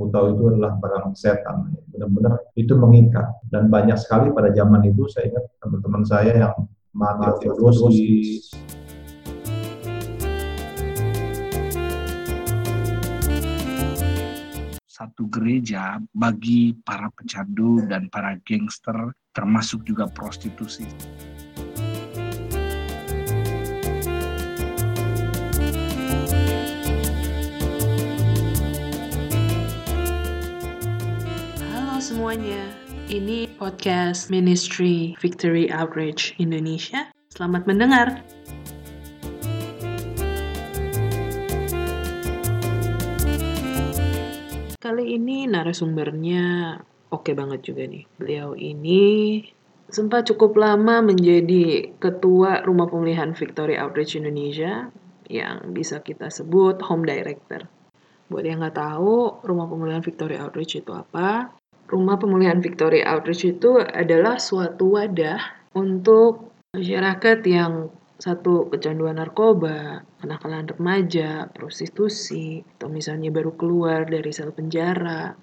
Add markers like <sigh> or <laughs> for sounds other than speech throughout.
aku tahu itu adalah barang setan. Benar-benar itu mengikat. Dan banyak sekali pada zaman itu saya ingat teman-teman saya yang mati overdosis, satu gereja bagi para pecandu dan para gangster termasuk juga prostitusi. Semuanya, ini podcast Ministry Victory Outreach Indonesia. Selamat mendengar. Kali ini narasumbernya oke banget juga nih. Beliau ini sempat cukup lama menjadi ketua Rumah Pemulihan Victory Outreach Indonesia yang bisa kita sebut home director. Buat yang nggak tahu, Rumah Pemulihan Victory Outreach itu apa? Rumah Pemulihan Victory Outreach itu adalah suatu wadah untuk masyarakat yang satu kecanduan narkoba, kenakalan remaja, prostitusi, atau misalnya baru keluar dari sel penjara,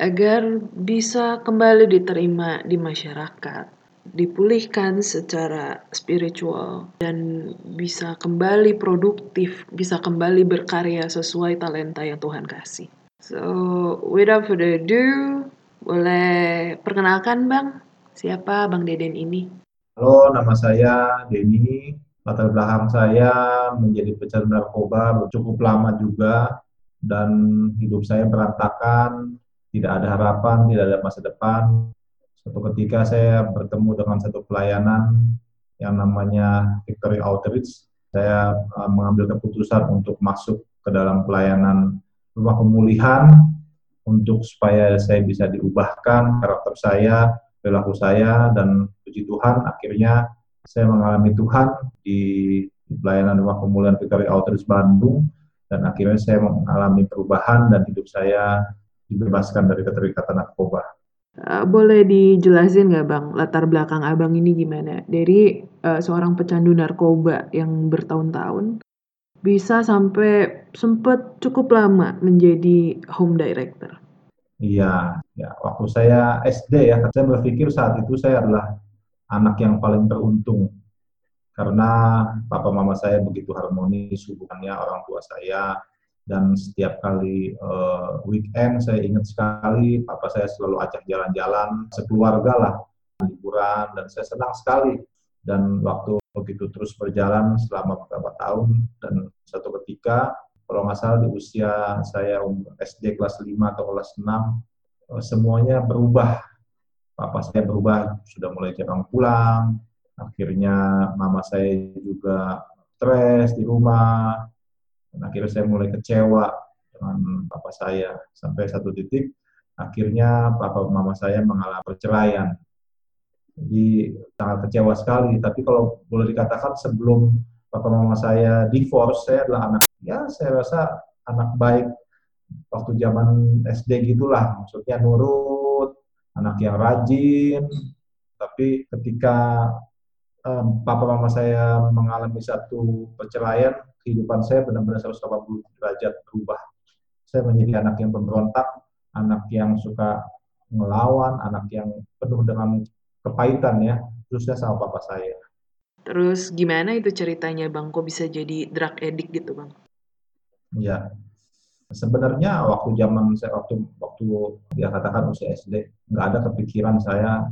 agar bisa kembali diterima di masyarakat, dipulihkan secara spiritual, dan bisa kembali produktif, bisa kembali berkarya sesuai talenta yang Tuhan kasih. So, without further ado, boleh perkenalkan Bang, siapa Bang Deden ini? Halo, nama saya Denny. Latar belakang saya menjadi pecandu narkoba cukup lama juga dan hidup saya berantakan, tidak ada harapan, tidak ada masa depan. Suatu ketika saya bertemu dengan satu pelayanan yang namanya Victory Outreach. Saya uh, mengambil keputusan untuk masuk ke dalam pelayanan rumah pemulihan untuk supaya saya bisa diubahkan karakter saya, perilaku saya dan puji Tuhan akhirnya saya mengalami Tuhan di, pelayanan rumah pemulihan Victory Outreach Bandung dan akhirnya saya mengalami perubahan dan hidup saya dibebaskan dari keterikatan narkoba. Uh, boleh dijelasin nggak bang latar belakang abang ini gimana dari uh, seorang pecandu narkoba yang bertahun-tahun bisa sampai sempat cukup lama menjadi home director? Iya, ya waktu saya SD ya, saya berpikir saat itu saya adalah anak yang paling beruntung karena papa mama saya begitu harmonis hubungannya orang tua saya dan setiap kali uh, weekend saya ingat sekali papa saya selalu ajak jalan-jalan sekeluarga lah liburan dan saya senang sekali dan waktu begitu terus berjalan selama beberapa tahun. Dan satu ketika kalau nggak salah di usia saya SD kelas 5 atau kelas 6 eh, semuanya berubah. Papa saya berubah sudah mulai jarang pulang. Akhirnya mama saya juga stres di rumah. Dan akhirnya saya mulai kecewa dengan papa saya. Sampai satu titik akhirnya papa mama saya mengalami perceraian jadi sangat kecewa sekali. Tapi kalau boleh dikatakan sebelum papa mama saya divorce saya adalah anak ya saya rasa anak baik waktu zaman SD gitulah. Maksudnya nurut anak yang rajin. Tapi ketika um, papa mama saya mengalami satu perceraian kehidupan saya benar-benar 180 derajat berubah. Saya menjadi anak yang pemberontak anak yang suka ngelawan anak yang penuh dengan kepahitan ya khususnya sama papa saya Terus gimana itu ceritanya Bang? Kok bisa jadi drug addict gitu Bang? Ya, sebenarnya waktu zaman saya waktu waktu dia katakan usia SD nggak ada kepikiran saya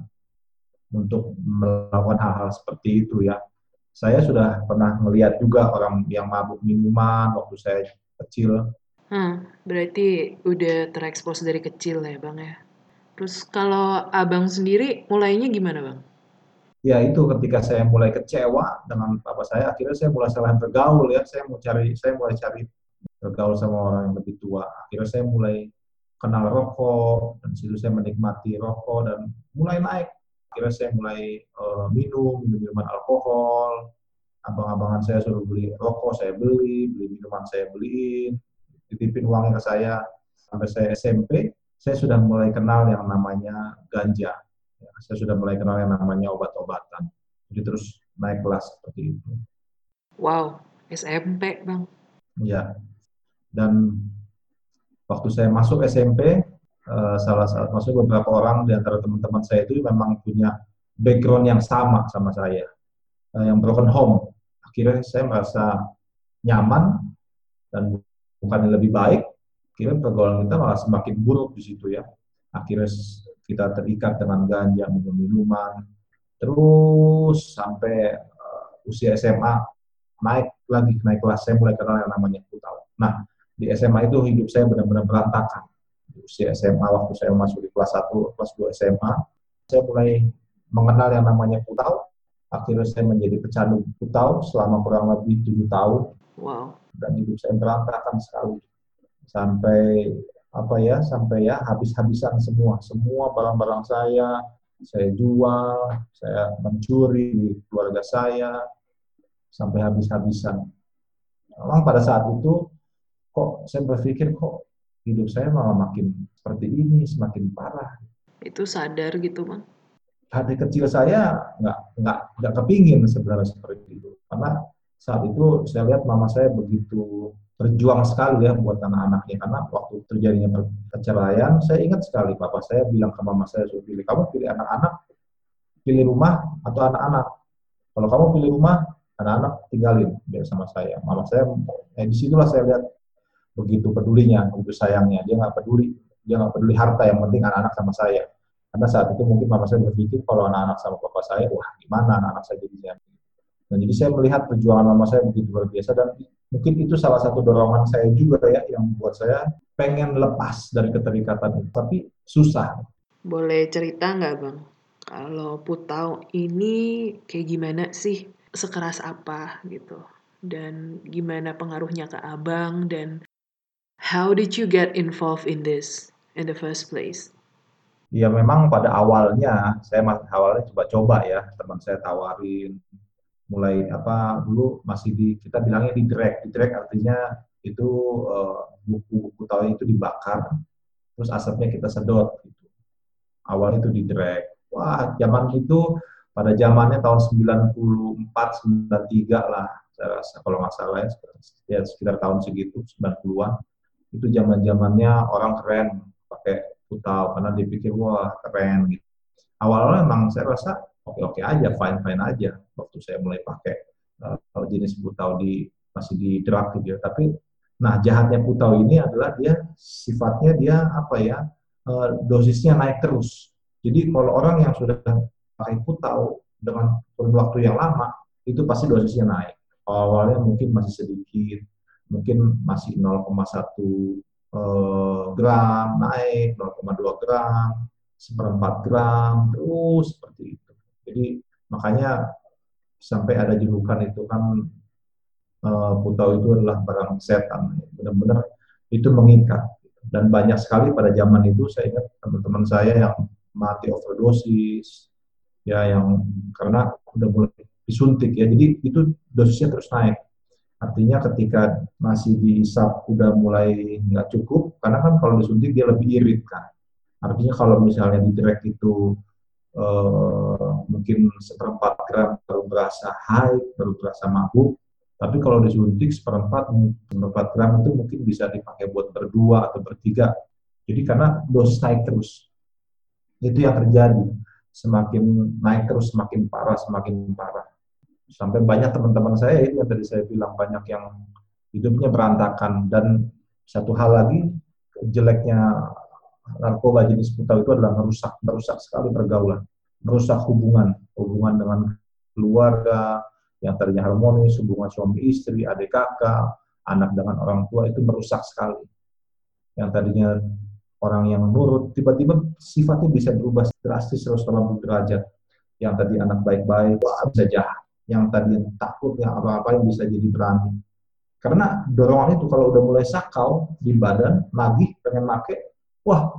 untuk melakukan hal-hal seperti itu ya. Saya sudah pernah melihat juga orang yang mabuk minuman waktu saya kecil. Hmm, berarti udah terekspos dari kecil ya bang ya. Terus kalau abang sendiri mulainya gimana bang? Ya itu ketika saya mulai kecewa dengan apa saya, akhirnya saya mulai salah bergaul ya. Saya mau cari, saya mulai cari bergaul sama orang yang lebih tua. Akhirnya saya mulai kenal rokok dan situ saya menikmati rokok dan mulai naik. Akhirnya saya mulai uh, minum, minum minuman alkohol. Abang-abangan saya suruh beli rokok, saya beli, beli minuman saya beliin, titipin uangnya ke saya. Sampai saya SMP, saya sudah mulai kenal yang namanya ganja. Ya, saya sudah mulai kenal yang namanya obat-obatan. Jadi terus naik kelas seperti itu. Wow, SMP bang. Ya, dan waktu saya masuk SMP, uh, salah satu maksudnya beberapa orang di antara teman-teman saya itu memang punya background yang sama sama saya, uh, yang broken home. Akhirnya saya merasa nyaman dan bukan yang lebih baik, akhirnya pergaulan kita malah semakin buruk di situ ya. Akhirnya kita terikat dengan ganja, minum minuman, terus sampai uh, usia SMA naik lagi naik kelas saya mulai kenal yang namanya putau. Nah di SMA itu hidup saya benar-benar berantakan. Di usia SMA waktu saya masuk di kelas 1, kelas 2 SMA, saya mulai mengenal yang namanya putau. Akhirnya saya menjadi pecandu putau selama kurang lebih tujuh tahun. Wow. Dan hidup saya berantakan sekali. Sampai apa ya sampai ya habis-habisan semua. Semua barang-barang saya saya jual saya mencuri di keluarga saya sampai habis-habisan. Memang pada saat itu kok saya berpikir kok hidup saya malah makin seperti ini semakin parah. Itu sadar gitu bang? Hati kecil saya nggak nggak nggak kepingin sebenarnya seperti itu. Karena saat itu saya lihat mama saya begitu berjuang sekali ya buat anak-anaknya. Karena waktu terjadinya perceraian saya ingat sekali papa saya bilang ke mama saya suruh pilih kamu pilih anak-anak pilih rumah atau anak-anak? Kalau kamu pilih rumah anak-anak tinggalin biar sama saya. Mama saya eh, di situlah saya lihat begitu pedulinya begitu sayangnya. Dia nggak peduli dia nggak peduli harta yang penting anak-anak sama saya. Karena saat itu mungkin mama saya berpikir kalau anak-anak sama papa saya wah gimana anak-anak saya jadinya Nah, jadi saya melihat perjuangan mama saya begitu luar biasa dan mungkin itu salah satu dorongan saya juga ya yang membuat saya pengen lepas dari keterikatan itu, tapi susah. Boleh cerita nggak bang? Kalau Putau ini kayak gimana sih? Sekeras apa gitu? Dan gimana pengaruhnya ke abang? Dan how did you get involved in this in the first place? Ya memang pada awalnya saya awalnya coba-coba ya teman saya tawarin mulai apa dulu masih di kita bilangnya di drag. Di drag artinya itu buku-buku uh, tahu itu dibakar terus asapnya kita sedot gitu. Awal itu di drag. Wah zaman itu pada zamannya tahun 94 93 lah saya rasa kalau nggak salah ya, ya sekitar tahun segitu 90-an itu zaman zamannya orang keren pakai putau karena dipikir wah keren gitu. Awalnya memang saya rasa oke-oke aja, fine-fine aja waktu saya mulai pakai uh, jenis putau di masih di drug gitu ya. Tapi nah jahatnya putau ini adalah dia sifatnya dia apa ya uh, dosisnya naik terus. Jadi kalau orang yang sudah pakai putau dengan waktu yang lama itu pasti dosisnya naik. Awalnya mungkin masih sedikit, mungkin masih 0,1 uh, gram naik, 0,2 gram, seperempat gram, terus seperti itu. Jadi makanya sampai ada julukan itu kan uh, putau itu adalah barang setan. Benar-benar itu mengikat. Dan banyak sekali pada zaman itu saya ingat teman-teman saya yang mati overdosis, ya yang karena udah mulai disuntik ya. Jadi itu dosisnya terus naik. Artinya ketika masih diisap udah mulai nggak cukup, karena kan kalau disuntik dia lebih irit kan. Artinya kalau misalnya di direct itu uh, mungkin seperempat gram baru berasa high, baru berasa mabuk. Tapi kalau disuntik seperempat, seperempat gram itu mungkin bisa dipakai buat berdua atau bertiga. Jadi karena dosis naik terus. Itu yang terjadi. Semakin naik terus, semakin parah, semakin parah. Sampai banyak teman-teman saya, itu yang tadi saya bilang, banyak yang hidupnya berantakan. Dan satu hal lagi, jeleknya narkoba jenis putau itu adalah merusak, merusak sekali pergaulan, merusak hubungan, hubungan dengan keluarga yang tadinya harmonis, hubungan suami istri, adik kakak, anak dengan orang tua itu merusak sekali. Yang tadinya orang yang nurut, tiba-tiba sifatnya bisa berubah drastis 180 derajat. Yang tadi anak baik-baik, wah bisa jahat. Yang tadi takut, yang apa-apa yang bisa jadi berani. Karena dorongan itu kalau udah mulai sakau di badan, lagi pengen make, wah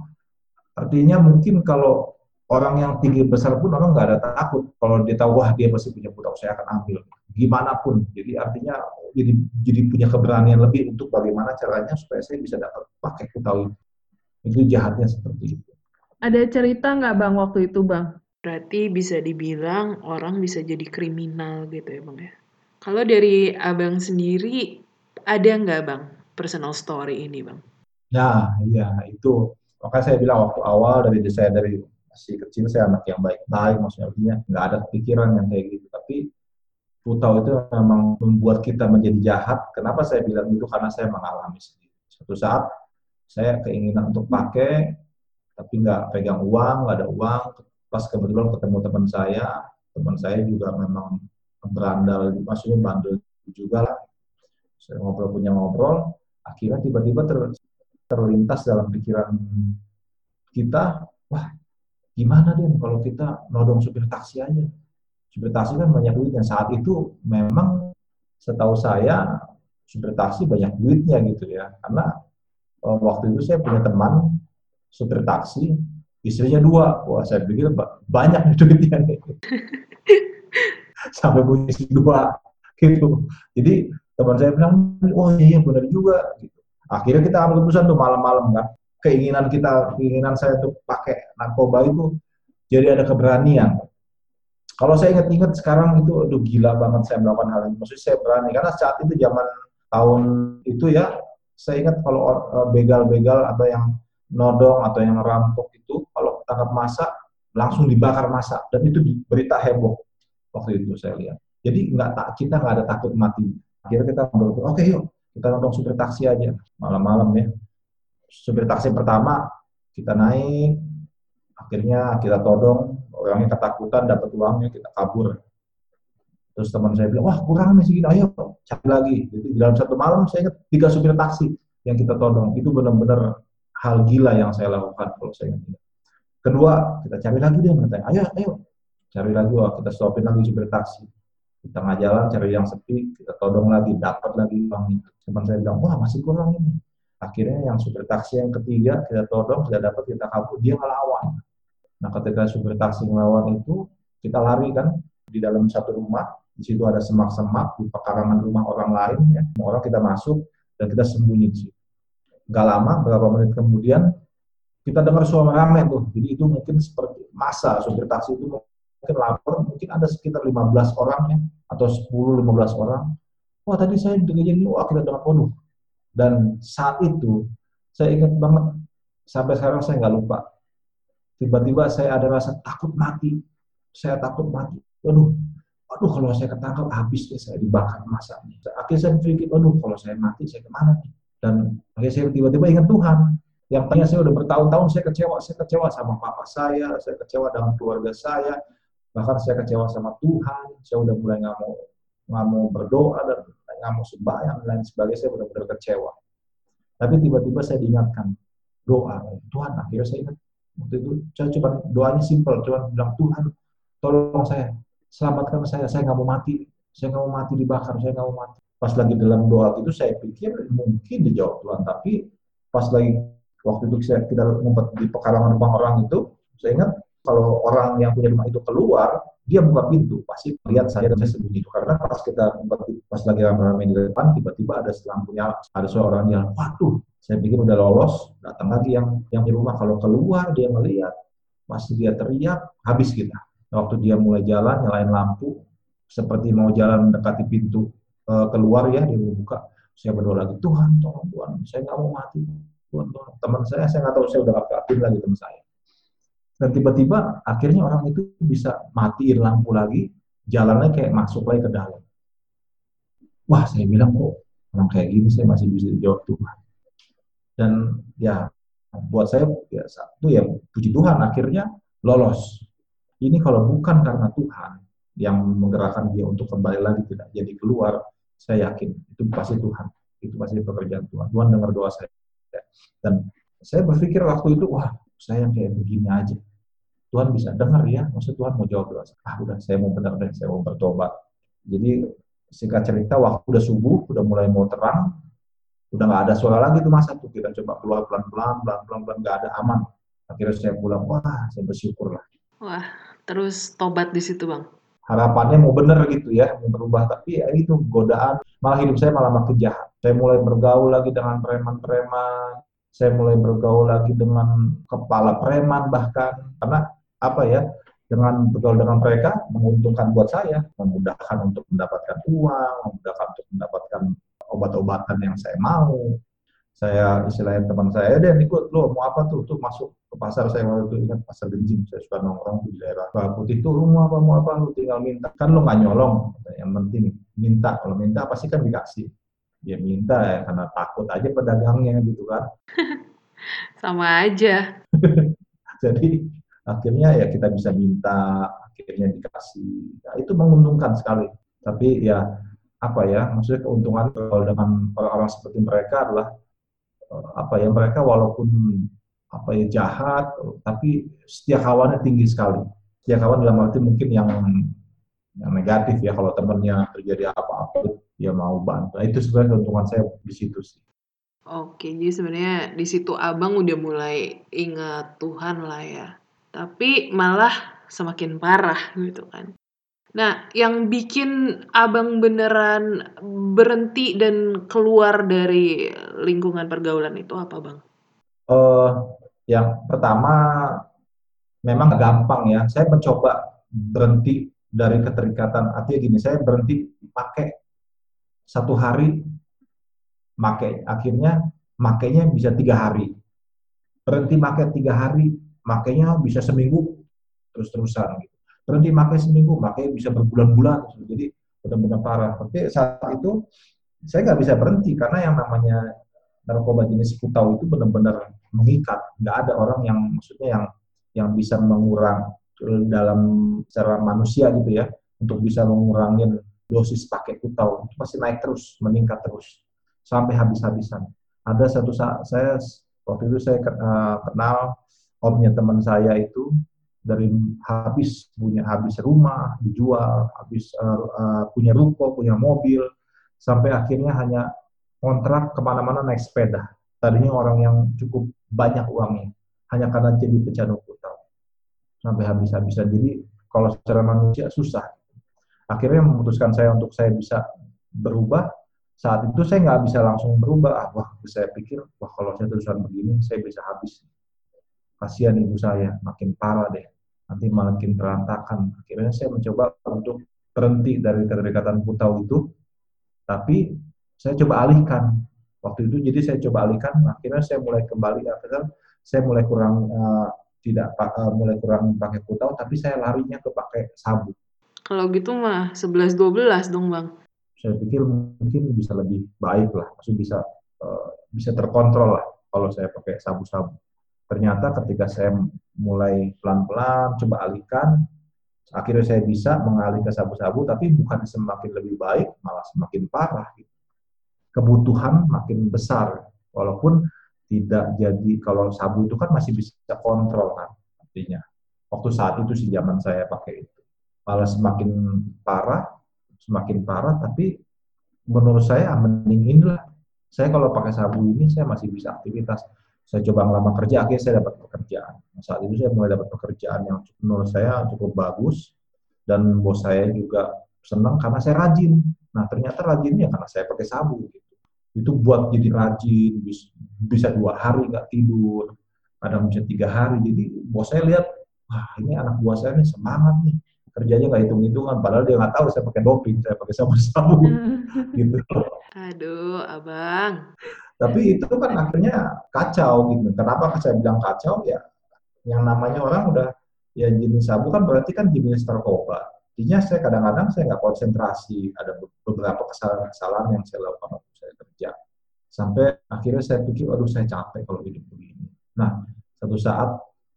artinya mungkin kalau orang yang tinggi besar pun orang nggak ada takut. Kalau dia tahu wah dia pasti punya pulau saya akan ambil. Gimana pun. Jadi artinya jadi jadi punya keberanian lebih untuk bagaimana caranya supaya saya bisa dapat pakai pulau itu. Itu jahatnya seperti itu. Ada cerita nggak bang waktu itu bang? Berarti bisa dibilang orang bisa jadi kriminal gitu ya bang ya? Kalau dari abang sendiri ada nggak bang personal story ini bang? Nah, iya itu. Makanya saya bilang waktu awal dari saya dari masih kecil saya anak yang baik-baik, maksudnya nggak ada pikiran yang kayak gitu. Tapi Putau itu memang membuat kita menjadi jahat. Kenapa saya bilang itu? Karena saya mengalami sendiri. Suatu saat saya keinginan untuk pakai, tapi nggak pegang uang, nggak ada uang. Pas kebetulan ketemu teman saya, teman saya juga memang berandal, maksudnya bandel juga lah. Saya ngobrol punya ngobrol, akhirnya tiba-tiba ter, terlintas dalam pikiran kita, wah gimana deh kalau kita nodong supir taksi aja supir taksi kan banyak duitnya. Saat itu memang setahu saya supir taksi banyak duitnya gitu ya. Karena uh, waktu itu saya punya teman supir taksi, istrinya dua. Wah saya pikir banyak <laughs> duitnya nih. <laughs> Sampai punya istri dua gitu. Jadi teman saya bilang, oh iya, iya benar juga. Gitu. Akhirnya kita ambil keputusan tuh malam-malam kan. Keinginan kita, keinginan saya untuk pakai narkoba itu jadi ada keberanian kalau saya ingat-ingat sekarang itu, aduh gila banget saya melakukan hal ini. Maksudnya saya berani karena saat itu zaman tahun itu ya, saya ingat kalau eh, begal-begal atau yang nodong atau yang rampok itu kalau tangkap masa langsung dibakar masa dan itu berita heboh waktu itu saya lihat. Jadi nggak tak kita nggak ada takut mati. Akhirnya kita berpikir, oke okay, yuk kita nodong supir taksi aja malam-malam ya. Supir taksi pertama kita naik, akhirnya kita todong orangnya ketakutan dapat uangnya kita kabur. Terus teman saya bilang wah kurang nih segini ayo cari lagi. Jadi dalam satu malam saya ingat tiga supir taksi yang kita todong. Itu benar-benar hal gila yang saya lakukan kalau saya ingat. Kedua kita cari lagi dia katanya ayo ayo. Cari lagi wah kita stopin lagi supir taksi. Di tengah jalan cari yang sepi kita todong lagi dapat lagi uang itu teman saya bilang wah masih kurang ini akhirnya yang supir taksi yang ketiga kita todong sudah dapat kita kabur dia ngelawan Nah, ketika supir taksi melawan itu, kita lari kan di dalam satu rumah, di situ ada semak-semak di pekarangan rumah orang lain, ya. Orang kita masuk dan kita sembunyi di situ. Gak lama, beberapa menit kemudian, kita dengar suara rame tuh. Jadi itu mungkin seperti masa supir taksi itu mungkin lapor, mungkin ada sekitar 15 orang ya, atau 10-15 orang. Wah tadi saya dengar ini, wah kita dengar waduh. Dan saat itu, saya ingat banget, sampai sekarang saya nggak lupa, tiba-tiba saya ada rasa takut mati. Saya takut mati. Waduh, aduh kalau saya ketangkap habis deh saya dibakar masanya. Akhirnya saya berpikir, aduh kalau saya mati saya ke mana nih? Dan akhirnya saya tiba-tiba ingat Tuhan. Yang tanya saya udah bertahun-tahun saya kecewa, saya kecewa sama papa saya, saya kecewa dengan keluarga saya, bahkan saya kecewa sama Tuhan. Saya udah mulai nggak mau nggak mau berdoa dan nggak mau sembahyang dan lain sebagainya. Saya benar-benar kecewa. Tapi tiba-tiba saya diingatkan doa Tuhan. Akhirnya saya ingat waktu itu saya coba doanya simpel cuma bilang Tuhan tolong saya selamatkan saya saya nggak mau mati saya nggak mau mati dibakar saya nggak mau mati pas lagi dalam doa itu saya pikir mungkin dijawab Tuhan tapi pas lagi waktu itu saya kita ngumpet di pekarangan rumah orang itu saya ingat kalau orang yang punya rumah itu keluar dia buka pintu pasti lihat saya dan saya sembunyi itu. Karena pas kita pas lagi ramai-ramai di depan tiba-tiba ada lampu nyala. Ada seorang yang waduh saya pikir udah lolos datang lagi yang yang di rumah. Kalau keluar dia melihat pasti dia teriak habis kita. Waktu dia mulai jalan nyalain lampu seperti mau jalan mendekati pintu uh, keluar ya dia buka. Saya berdoa lagi Tuhan tolong Tuhan saya nggak mau mati Tuhan Tuhan teman saya saya nggak tahu saya udah nggak lagi teman saya dan tiba-tiba akhirnya orang itu bisa matiin lampu lagi, jalannya kayak masuk lagi ke dalam. Wah, saya bilang kok orang kayak gini saya masih bisa dijawab Tuhan. Dan ya buat saya ya satu ya puji Tuhan akhirnya lolos. Ini kalau bukan karena Tuhan yang menggerakkan dia untuk kembali lagi tidak jadi keluar, saya yakin itu pasti Tuhan. Itu pasti pekerjaan Tuhan. Tuhan dengar doa saya. Dan saya berpikir waktu itu, wah saya yang kayak begini aja. Tuhan bisa dengar ya, maksud Tuhan mau jawab doa. Ah udah, saya mau benar deh, saya mau bertobat. Jadi singkat cerita, waktu udah subuh, udah mulai mau terang, udah nggak ada suara lagi tuh masa tuh kita coba keluar pelan-pelan, pelan-pelan, pelan nggak ada aman. Akhirnya saya pulang, wah saya bersyukur lah. Wah, terus tobat di situ bang? Harapannya mau bener gitu ya, mau berubah, tapi ya itu godaan, malah hidup saya malah makin jahat. Saya mulai bergaul lagi dengan preman-preman, saya mulai bergaul lagi dengan kepala preman bahkan. Karena apa ya dengan bergaul dengan mereka menguntungkan buat saya memudahkan untuk mendapatkan uang memudahkan untuk mendapatkan obat-obatan yang saya mau. Saya istilahnya teman saya, dan ikut lo mau apa tuh? Tuh masuk ke pasar saya waktu itu ingat pasar genjing saya suka nongkrong di daerah Bawah Putih tuh lu mau apa mau apa? Lu tinggal minta. Kan lo nggak nyolong yang penting minta. Kalau minta pasti kan dikasih dia minta ya karena takut aja pedagangnya gitu kan. <laughs> Sama aja. <laughs> jadi akhirnya ya kita bisa minta akhirnya dikasih. Nah, itu menguntungkan sekali. Tapi ya apa ya maksudnya keuntungan kalau dengan orang-orang seperti mereka adalah eh, apa ya mereka walaupun apa ya jahat tapi setia kawannya tinggi sekali. Setia kawan dalam arti mungkin yang yang negatif ya kalau temennya terjadi apa-apa dia mau bantu nah, itu sebenarnya keuntungan saya di situ sih Oke, jadi sebenarnya di situ abang udah mulai ingat Tuhan lah ya. Tapi malah semakin parah gitu kan. Nah, yang bikin abang beneran berhenti dan keluar dari lingkungan pergaulan itu apa bang? uh, yang pertama memang gampang ya. Saya mencoba berhenti dari keterikatan. Artinya gini, saya berhenti pakai satu hari, pakai akhirnya makainya bisa tiga hari. Berhenti pakai tiga hari, makainya bisa seminggu terus-terusan. Gitu. Berhenti pakai seminggu, makanya bisa berbulan-bulan. Jadi benar-benar parah. Tapi saat itu saya nggak bisa berhenti karena yang namanya narkoba jenis kutau itu benar-benar mengikat. Nggak ada orang yang maksudnya yang yang bisa mengurang dalam secara manusia gitu ya untuk bisa mengurangi dosis pakai kutau itu pasti naik terus, meningkat terus sampai habis-habisan. Ada satu saat saya waktu itu saya uh, kenal omnya teman saya itu dari habis punya habis rumah dijual, habis uh, uh, punya ruko, punya mobil, sampai akhirnya hanya kontrak ke mana-mana naik sepeda. Tadinya orang yang cukup banyak uangnya, hanya karena jadi pecandu. Sampai habis-habisan. Jadi kalau secara manusia susah. Akhirnya memutuskan saya untuk saya bisa berubah. Saat itu saya nggak bisa langsung berubah. Ah, wah, saya pikir, wah kalau saya terusan begini, saya bisa habis. Kasihan ibu saya, makin parah deh. Nanti makin berantakan. Akhirnya saya mencoba untuk berhenti dari keterikatan kutau itu, tapi saya coba alihkan waktu itu jadi saya coba alihkan akhirnya saya mulai kembali akhirnya saya mulai kurang uh, tidak uh, mulai kurang pakai kutau tapi saya larinya ke pakai sabu. Kalau gitu mah 11-12 dong bang. saya pikir mungkin bisa lebih baik lah. Maksud bisa uh, bisa terkontrol lah kalau saya pakai sabu-sabu. Ternyata ketika saya mulai pelan-pelan coba alihkan akhirnya saya bisa mengalih ke sabu-sabu tapi bukan semakin lebih baik malah semakin parah gitu. Kebutuhan makin besar walaupun tidak jadi kalau sabu itu kan masih bisa kontrol kan artinya. Waktu saat itu sih zaman saya pakai itu. Malah semakin parah semakin parah tapi menurut saya mending inilah. Saya kalau pakai sabu ini saya masih bisa aktivitas. Saya coba ngelamar kerja akhirnya saya dapat pekerjaan. Saat itu saya mulai dapat pekerjaan yang menurut saya cukup bagus. Dan bos saya juga senang karena saya rajin. Nah ternyata rajinnya karena saya pakai sabu gitu. Itu buat jadi rajin bisa dua hari nggak tidur kadang bisa tiga hari. Jadi bos saya lihat wah ini anak buah saya nih semangat nih kerjanya nggak hitung hitungan padahal dia nggak tahu saya pakai doping saya pakai sabu-sabu <laughs> gitu. Aduh, abang. tapi itu kan akhirnya kacau gitu. Kenapa saya bilang kacau? Ya yang namanya orang udah ya jenis sabu kan berarti kan jenis narkoba. Artinya saya kadang-kadang saya nggak konsentrasi, ada beberapa kesalahan-kesalahan yang saya lakukan waktu saya kerja. Sampai akhirnya saya pikir, aduh saya capek kalau hidup begini. Nah, satu saat,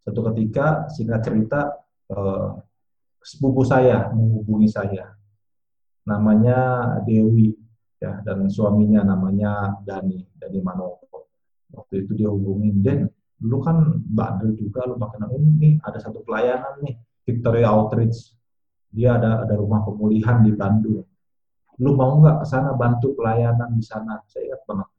satu ketika, singkat cerita, eh, sepupu saya menghubungi saya. Namanya Dewi, ya dan suaminya namanya Dani, Dani Manopo. Waktu itu dia hubungin, Den, lu kan bandel juga, lu pakai nama ini, ada satu pelayanan nih, Victoria Outreach dia ada ada rumah pemulihan di Bandung. Lu mau nggak ke sana bantu pelayanan di sana? Saya ingat banget.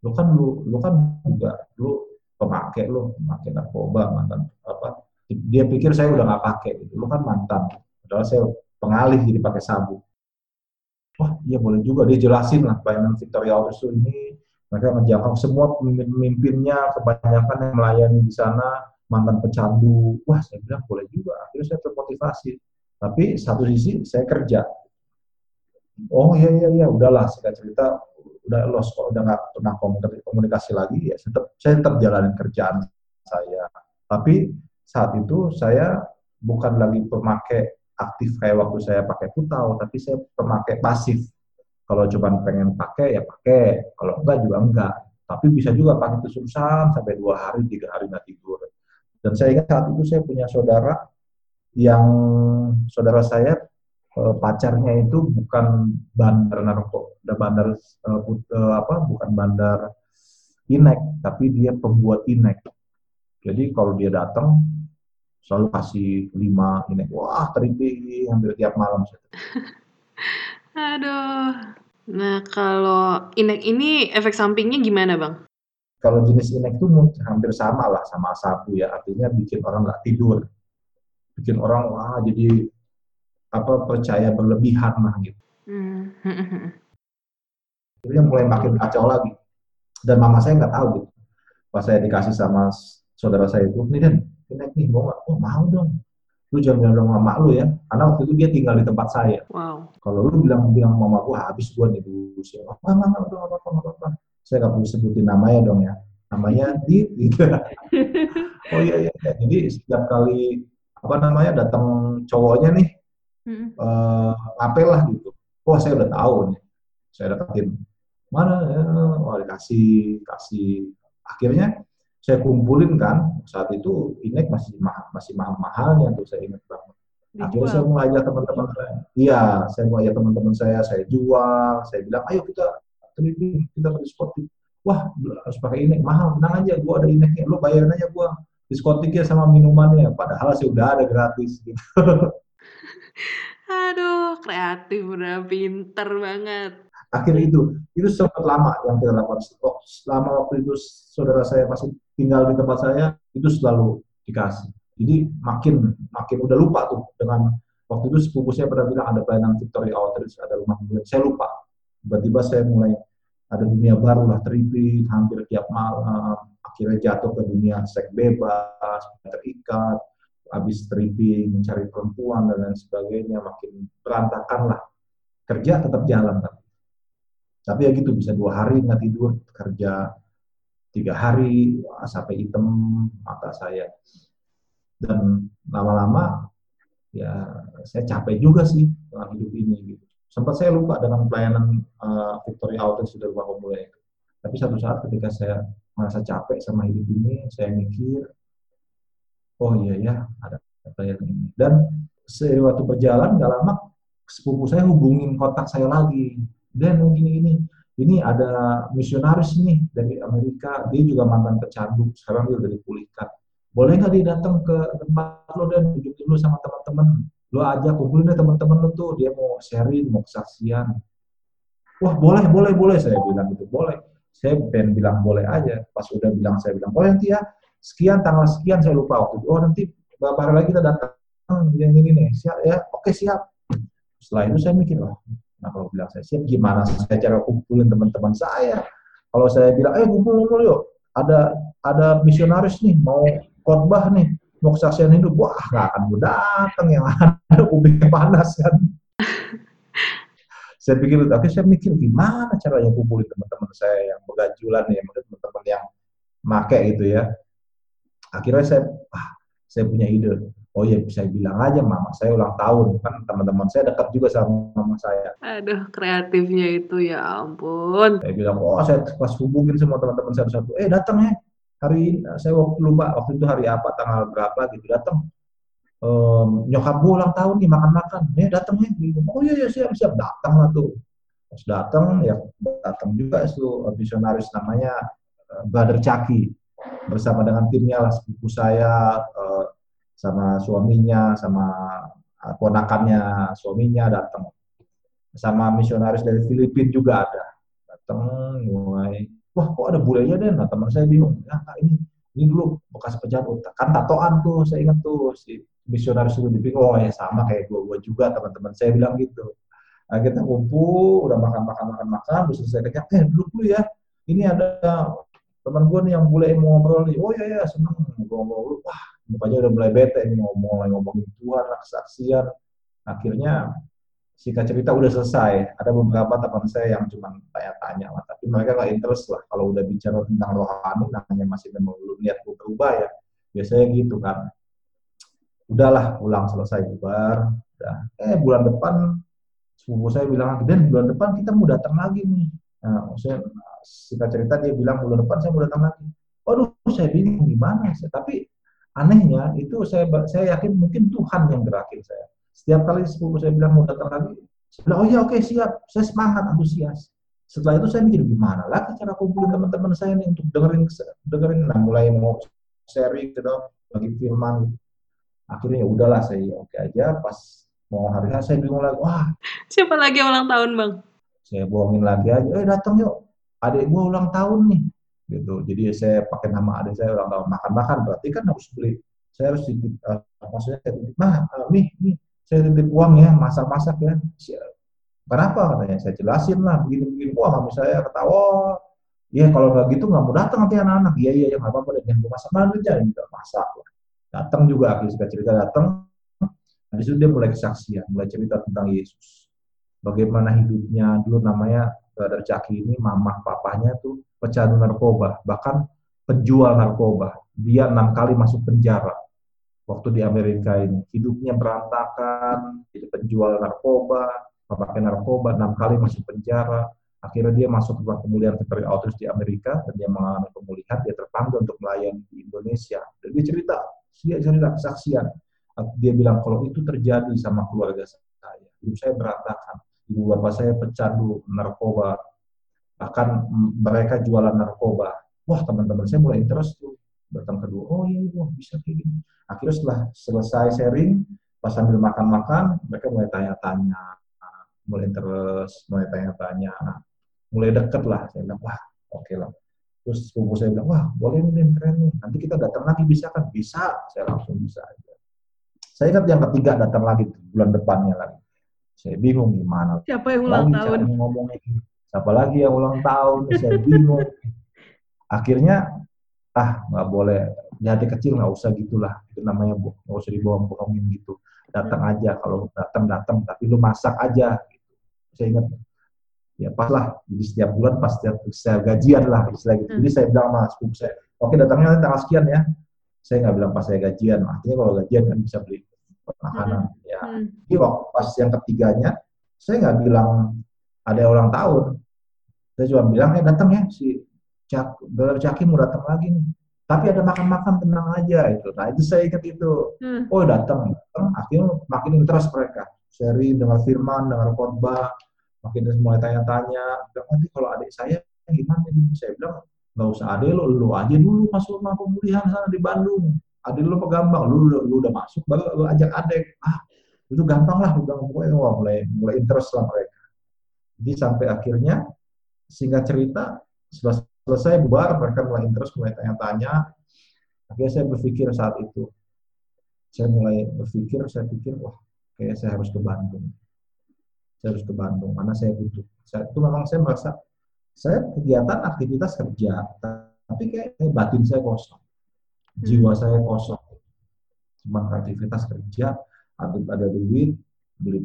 Lu kan lu lu kan juga lu pemakai lu pemakai narkoba mantan apa? Dia pikir saya udah nggak pakai gitu. Lu kan mantan. Padahal saya pengalih jadi pakai sabu. Wah, iya boleh juga dia jelasin lah pelayanan Victoria Outreach ini mereka menjangkau semua pemimpinnya kebanyakan yang melayani di sana mantan pecandu. Wah, saya bilang boleh juga. Akhirnya saya termotivasi tapi satu sisi saya kerja. Oh iya iya iya. Udahlah singkat cerita udah lost kok udah nggak pernah komunikasi lagi. Ya tetap saya tetap jalanin kerjaan saya. Tapi saat itu saya bukan lagi pemakai aktif kayak waktu saya pakai putau tapi saya pemakai pasif. Kalau cuma pengen pakai ya pakai. Kalau enggak juga enggak. Tapi bisa juga pakai terusan sampai dua hari tiga hari nggak tidur. Dan saya ingat saat itu saya punya saudara yang saudara saya eh, pacarnya itu bukan bandar narko, udah bandar eh, eh, apa? Bukan bandar inek, tapi dia pembuat inek. Jadi kalau dia datang selalu kasih lima inek, wah teripih hampir tiap malam. <laughs> Aduh. Nah kalau inek ini efek sampingnya gimana bang? Kalau jenis inek itu hampir sama lah sama sabu ya, artinya bikin orang nggak tidur, bikin orang wah jadi apa percaya berlebihan lah gitu. Hmm. <laughs> Jadi mulai makin kacau lagi. Dan mama saya nggak tahu gitu. Pas saya dikasih sama saudara saya itu, nih Dan, inek nih mau nggak? Oh mau dong. Lu jangan bilang sama mak lu ya, karena waktu itu dia tinggal di tempat saya. Wow. Kalau lu bilang bilang mama gua habis gua nih dulu sih. Oh, nggak nggak apa-apa nggak apa-apa saya nggak perlu sebutin namanya dong ya namanya di gitu <laughs> oh iya, iya iya jadi setiap kali apa namanya datang cowoknya nih hmm. uh, apel lah gitu. Wah saya udah tahu nih. Saya dapetin mana ya? Oh dikasih kasih. Akhirnya saya kumpulin kan saat itu inek masih mahal masih mahal mahalnya tuh saya ingat banget. Akhirnya saya mau ajak teman-teman saya. Iya saya mau ajak teman-teman saya saya jual. Saya bilang ayo kita teliti kita ke diskotik wah harus pakai inek mahal. Tenang aja gua ada ineknya lo bayarin aja gua diskotiknya sama minumannya. Padahal sih udah ada gratis gitu <laughs> aduh kreatif udah pinter banget. Akhirnya itu itu sempat lama yang kita lakukan. Selama waktu itu saudara saya masih tinggal di tempat saya itu selalu dikasih. Jadi makin makin udah lupa tuh dengan waktu itu sepupu saya pernah bilang ada pelayanan Victoria Outreach ada rumah kemudian. Saya lupa. Tiba-tiba saya mulai ada dunia baru lah teripit hampir tiap malam akhirnya jatuh ke dunia seks bebas terikat habis stripping mencari perempuan dan lain sebagainya makin berantakan lah. Kerja tetap jalan tapi tapi ya gitu bisa dua hari nggak tidur kerja tiga hari sampai hitam mata saya. Dan lama-lama ya saya capek juga sih dengan hidup ini gitu. Sempat saya lupa dengan pelayanan uh, Victoria Outlet sudah rumah pemula itu. Tapi satu saat ketika saya merasa capek sama hidup ini, saya mikir, oh iya ya, ada pelayanan ini. Dan seiring waktu berjalan, gak lama sepupu saya hubungin kontak saya lagi. Dan begini ini, ini ada misionaris nih dari Amerika, dia juga mantan pecandu, sekarang dia udah dipulihkan. Boleh nggak dia datang ke tempat lo dan? Tunjukin dulu sama teman-teman. Lo aja kumpulin deh teman-teman lo tuh. Dia mau sharing mau kesaksian. Wah boleh boleh boleh saya bilang gitu. Boleh. Saya pengen bilang boleh aja. Pas udah bilang saya bilang boleh nanti ya sekian tanggal sekian saya lupa waktu itu. Oh nanti beberapa hari lagi kita datang. Yang ini nih siap ya? Oke siap. Setelah itu saya mikir wah nah kalau bilang saya siap? Gimana saya cara kumpulin teman-teman saya? Kalau saya bilang eh kumpul kumpul yuk. Ada ada misionaris nih mau khotbah nih mau kesaksian hidup, wah nggak akan gue datang yang <laughs> ada kupingnya panas kan. saya pikir oke saya mikir gimana caranya kumpulin teman-teman saya yang begajulan ya, teman-teman yang make itu ya. Akhirnya saya, ah, saya punya ide. Oh ya bisa bilang aja mama saya ulang tahun kan teman-teman saya dekat juga sama mama saya. Aduh kreatifnya itu ya ampun. Saya bilang oh saya pas hubungin semua teman-teman saya satu, eh datang ya hari saya waktu lupa waktu itu hari apa tanggal berapa gitu datang um, nyokap gue ulang tahun nih makan-makan ya datang ya gitu. oh iya iya siap siap datang lah tuh pas datang ya datang juga itu misionaris namanya uh, Brother Caki bersama dengan timnya lah sepupu saya uh, sama suaminya sama uh, ponakannya suaminya datang. Sama misionaris dari Filipina juga ada. Datang mulai wah kok ada bulenya deh nah teman saya bingung. Ya kak ini ini dulu bekas pejabat. Kan tatoan tuh saya ingat tuh si misionaris itu dipikir oh ya sama kayak gue gue juga teman-teman saya bilang gitu. Nah, kita kumpul udah makan makan makan makan terus selesai kenyang eh duduk dulu ya. Ini ada teman gue nih yang bule mau ngobrol nih oh iya ya seneng ngobrol-ngobrol wah mukanya udah mulai bete nih ngomong ngomongin Tuhan kesaksian akhirnya singkat cerita udah selesai. Ada beberapa teman saya yang cuma tanya-tanya lah, tapi mereka nggak interest lah. Kalau udah bicara tentang rohani, namanya masih memang belum niat berubah ya. Biasanya gitu kan. Udahlah, pulang selesai bubar. Udah. Eh bulan depan sepupu saya bilang, dan bulan depan kita mau datang lagi nih. Nah, maksudnya singkat cerita dia bilang bulan depan saya mau datang lagi. Waduh, saya bingung gimana. Tapi anehnya itu saya saya yakin mungkin Tuhan yang gerakin saya setiap kali sepupu saya bilang mau datang lagi, saya bilang, oh iya oke okay, siap, saya semangat, antusias. Setelah itu saya mikir gimana lagi cara kumpulin teman-teman saya nih untuk dengerin dengerin nah mulai mau sharing gitu bagi firman gitu. Akhirnya ya udahlah saya ya oke aja pas mau hari saya bingung lagi wah siapa lagi ulang tahun bang saya bohongin lagi aja eh datang yuk adik gua ulang tahun nih gitu jadi saya pakai nama adik saya ulang tahun makan makan berarti kan harus beli saya harus titip uh, maksudnya saya titip mah uh, nih nih saya titip uang ya, masak-masak ya. Kenapa katanya? Saya jelasin lah, begini-begini. Wah, kami saya ketawa. Iya, kalau nggak gitu nggak mau datang nanti anak-anak. Iya, iya, ya nggak apa-apa. Dan gue masak mana aja, gitu. Masak. Datang juga, akhirnya cerita datang. Habis itu dia mulai kesaksian, mulai cerita tentang Yesus. Bagaimana hidupnya, dulu namanya Brother Caki ini, mamah papanya tuh pecandu narkoba, bahkan penjual narkoba. Dia enam kali masuk penjara waktu di Amerika ini. Hidupnya berantakan, jadi penjual narkoba, memakai narkoba, enam kali masuk penjara. Akhirnya dia masuk ke pemulihan Victory Outreach di Amerika dan dia mengalami pemulihan. Dia terpanggil untuk melayani di Indonesia. Dan dia cerita, dia cerita kesaksian. Dia bilang kalau itu terjadi sama keluarga saya, hidup saya berantakan. Ibu bapak saya pecandu narkoba, bahkan mereka jualan narkoba. Wah teman-teman saya mulai interest tuh datang kedua oh iya, iya bisa kayak gini. Akhirnya setelah selesai sharing pas sambil makan-makan mereka mulai tanya-tanya. Mulai terus mulai tanya-tanya. Mulai deket lah saya bilang wah oke okay lah. Terus sepupu saya bilang wah boleh nih keren nih. Nanti kita datang lagi bisa kan? Bisa saya langsung bisa aja. Saya ingat yang ketiga datang lagi bulan depannya lagi saya bingung gimana. Siapa yang ulang lagi tahun? ngomongin siapa lagi yang ulang tahun? Saya bingung. Akhirnya ah nggak boleh. Di hati kecil nggak usah gitulah. Itu namanya nggak usah dibawa bohongin gitu. Datang hmm. aja. Kalau datang datang tapi lu masak aja. Gitu. saya ingat ya pas lah. Jadi setiap bulan pas setiap saya gajian lah istilah gitu. Jadi hmm. saya bilang sama sepupu saya oke datangnya tanggal sekian ya. Saya nggak bilang pas saya gajian. Artinya kalau gajian kan bisa beli makanan hmm. ya jadi waktu pas yang ketiganya saya nggak bilang ada ulang tahun saya cuma bilang eh datang ya si Cak, Caki mau datang lagi nih. Tapi ada makan-makan tenang aja itu. Nah itu saya ingat itu. Hmm. Oh datang, datang. Akhirnya makin interest mereka. Seri dengan firman, dengan khotbah, makin mulai tanya-tanya. Nanti kalau adik saya gimana? Saya bilang nggak usah adik lo, lo aja dulu masuk rumah pemulihan sana di Bandung. Adik lo gampang, lu, lu, lu udah masuk, baru lu ajak adik. Ah, itu gampang lah, udah pokoknya wah, mulai mulai interest lah mereka. Jadi sampai akhirnya singkat cerita setelah selesai bubar mereka mulai terus mulai tanya-tanya. Akhirnya saya berpikir saat itu saya mulai berpikir saya pikir wah kayak saya harus ke Bandung. Saya harus ke Bandung mana saya butuh. Saya itu memang saya merasa saya kegiatan aktivitas kerja tapi kayak batin saya kosong jiwa hmm. saya kosong. Cuma aktivitas kerja ada ada duit beli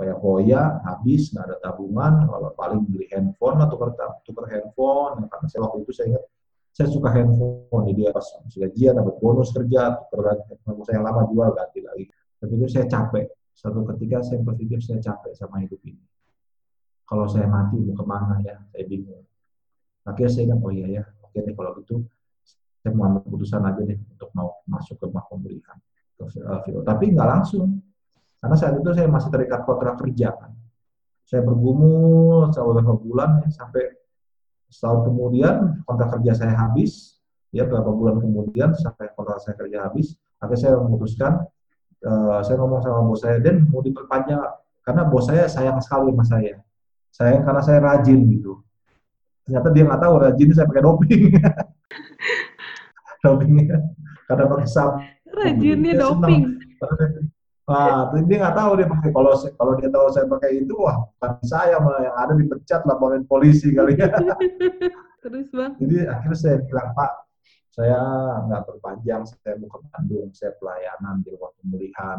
kayak hoya habis nggak ada tabungan kalau paling beli handphone atau tukar tukar handphone. Karena saya waktu itu saya ingat saya suka handphone jadi pas gajian dapat bonus kerja tukar handphone saya lama jual ganti lagi. Tapi itu saya capek. Satu ketika saya berpikir saya capek sama hidup ini. Kalau saya mati mau ke mana ya? Saya bingung. Akhirnya saya ingat oh iya ya oke deh kalau gitu saya mau ambil keputusan aja deh untuk mau masuk ke rumah pemulihan tapi nggak langsung karena saat itu saya masih terikat kontrak kerja kan. Saya bergumul beberapa bulan ya, sampai setahun kemudian kontrak kerja saya habis. Ya beberapa bulan kemudian sampai kontrak saya kerja habis, akhirnya saya memutuskan uh, saya ngomong sama bos saya dan mau diperpanjang karena bos saya sayang sekali sama saya. Sayang karena saya rajin gitu. Ternyata dia nggak tahu rajin saya pakai doping. <laughs> dopingnya karena pakai sabun. Rajinnya doping. Nah, dia nggak tahu dia pakai kalau kalau dia tahu saya pakai itu, wah bukan saya malah yang ada dipecat laporin polisi kali ya. <laughs> Terus bang? Jadi akhirnya saya bilang Pak, saya nggak berpanjang, saya mau ke Bandung, saya pelayanan di rumah pemulihan.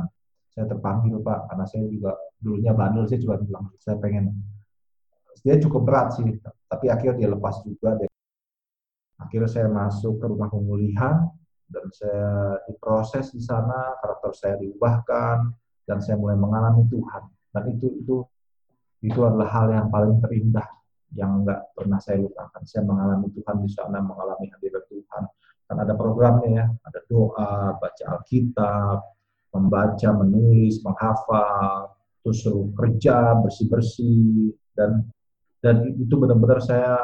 saya terpanggil Pak, karena saya juga dulunya bandel, saya juga bilang, saya pengen, dia cukup berat sih, tapi akhirnya dia lepas juga, dia, akhirnya saya masuk ke rumah pemulihan, dan saya diproses di sana, karakter saya diubahkan, dan saya mulai mengalami Tuhan. Dan itu itu itu adalah hal yang paling terindah yang nggak pernah saya lupakan. Saya mengalami Tuhan di sana, mengalami hadirat Tuhan. Kan ada programnya ya, ada doa, baca Alkitab, membaca, menulis, menghafal, terus suruh kerja, bersih-bersih, dan dan itu benar-benar saya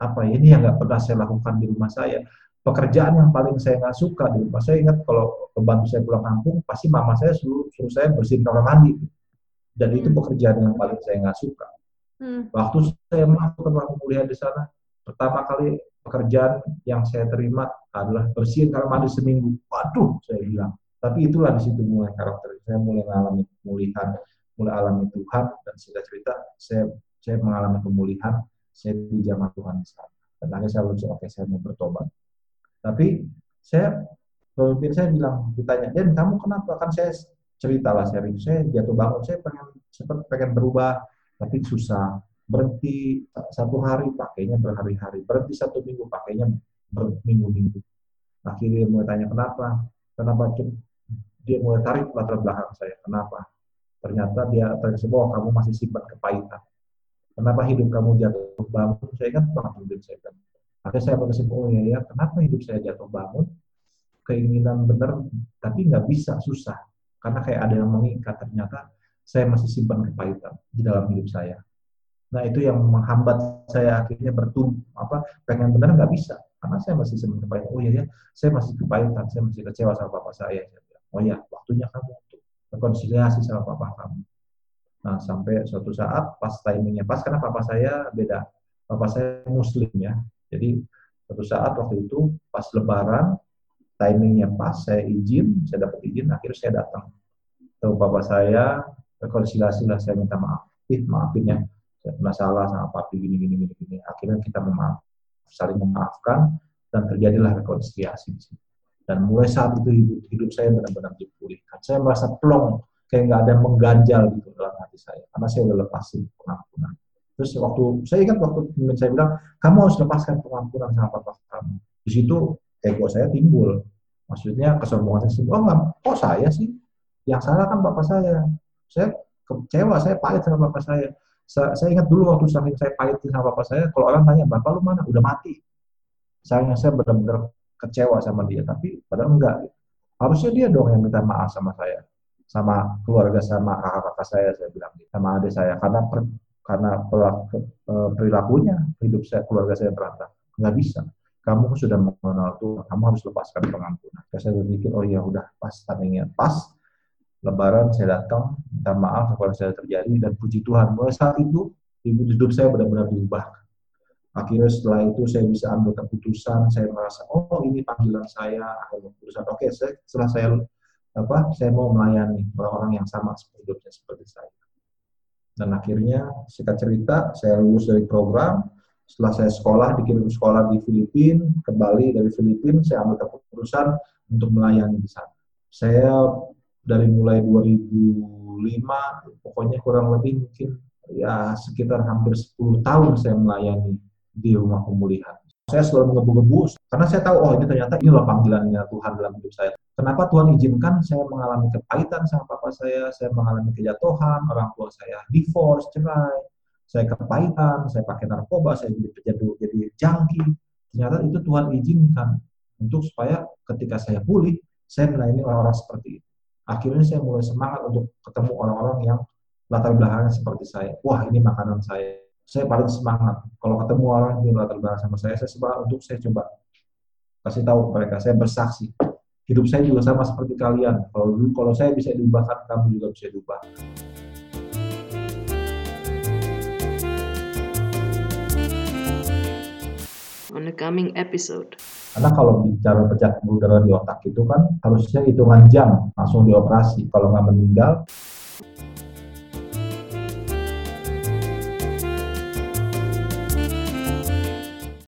apa ini yang nggak pernah saya lakukan di rumah saya. Pekerjaan yang paling saya nggak suka di rumah saya ingat kalau pembantu saya pulang kampung, pasti mama saya suruh, suruh saya bersihin kamar mandi. Dan itu hmm. pekerjaan yang paling saya nggak suka Hmm. Waktu saya masuk ke ruang pemulihan di sana, pertama kali pekerjaan yang saya terima adalah bersihin kamar mandi seminggu. Waduh, saya bilang. Tapi itulah di situ mulai karakter. Saya mulai mengalami pemulihan, mulai alami Tuhan dan sudah cerita saya saya mengalami pemulihan, saya dijamah Tuhan di sana. Dan saya lulus, oke saya mau bertobat. Tapi saya pemimpin saya bilang ditanya, Dan kamu kenapa? Kan saya ceritalah sering saya jatuh bangun, saya pengen sempat pengen berubah, tapi susah. Berhenti satu hari pakainya berhari-hari. Berhenti satu minggu pakainya berminggu-minggu. Akhirnya dia mulai tanya kenapa? Kenapa dia mulai tarik latar belakang saya kenapa? Ternyata dia terkesima bahwa kamu masih simpan kepahitan kenapa hidup kamu jatuh bangun saya ingat banget hidup saya kan akhirnya saya berkesimpulan oh ya ya kenapa hidup saya jatuh bangun keinginan benar tapi nggak bisa susah karena kayak ada yang mengikat ternyata saya masih simpan kepahitan di dalam hidup saya. Nah itu yang menghambat saya akhirnya bertumbuh apa pengen benar nggak bisa karena saya masih simpan kepahitan. Oh iya ya, saya masih kepahitan, saya masih kecewa sama papa saya. oh ya, waktunya kamu untuk rekonsiliasi sama papa kamu. Nah sampai suatu saat pas timingnya pas karena papa saya beda, papa saya muslim ya. Jadi suatu saat waktu itu pas lebaran timingnya pas saya izin, saya dapat izin, akhirnya saya datang. Ke papa saya rekonsiliasi lah saya minta maaf. Ih maafin ya. Saya pernah salah sama papi gini gini gini gini. Akhirnya kita memaaf saling memaafkan dan terjadilah rekonsiliasi dan mulai saat itu hidup, hidup saya benar-benar dipulihkan. Saya merasa plong kayak nggak ada mengganjal gitu dalam hati saya karena saya udah lepasin pengampunan terus waktu saya ingat waktu teman saya bilang kamu harus lepaskan pengampunan sama papa kamu di situ ego saya timbul maksudnya kesombongan saya oh enggak kok saya sih yang salah kan bapak saya saya kecewa, saya pahit sama bapak saya. Saya, saya ingat dulu waktu saking saya pahit sama bapak saya, kalau orang tanya, bapak lu mana? Udah mati. Sayangnya saya benar-benar kecewa sama dia, tapi padahal enggak. Harusnya dia dong yang minta maaf sama saya, sama keluarga, sama kakak-kakak saya, saya bilang, sama adik saya, karena per, karena e, perilakunya hidup saya, keluarga saya berantakan. Nggak bisa. Kamu sudah mengenal Tuhan, kamu harus lepaskan pengampunan. Saya berpikir, oh ya udah pas timingnya pas, Lebaran saya datang, minta maaf kalau saya terjadi dan puji Tuhan mulai saat itu hidup saya benar-benar diubah. Akhirnya setelah itu saya bisa ambil keputusan, saya merasa oh ini panggilan saya, akhirnya keputusan oke okay, setelah saya apa saya mau melayani orang-orang yang sama seperti hidupnya seperti saya. Dan akhirnya singkat cerita saya lulus dari program, setelah saya sekolah dikirim sekolah di Filipina, kembali dari Filipina saya ambil keputusan untuk melayani di sana. Saya dari mulai 2005 pokoknya kurang lebih mungkin ya sekitar hampir 10 tahun saya melayani di rumah pemulihan. Saya selalu mengebu-gebu karena saya tahu oh ini ternyata inilah panggilannya Tuhan dalam hidup saya. Kenapa Tuhan izinkan saya mengalami kepahitan sama papa saya, saya mengalami kejatuhan, orang tua saya divorce, cerai, saya kepahitan, saya pakai narkoba, saya jadi penjadu, jadi jangki. Ternyata itu Tuhan izinkan untuk supaya ketika saya pulih, saya melayani orang-orang seperti itu akhirnya saya mulai semangat untuk ketemu orang-orang yang latar belakangnya seperti saya. Wah, ini makanan saya. Saya paling semangat. Kalau ketemu orang yang latar belakang sama saya, saya semangat untuk saya coba kasih tahu mereka. Saya bersaksi. Hidup saya juga sama seperti kalian. Kalau dulu, kalau saya bisa diubahkan, kamu juga bisa diubah. On the coming episode. Karena kalau bicara pecah pembuluh darah di otak itu kan harusnya hitungan jam langsung dioperasi. Kalau nggak meninggal,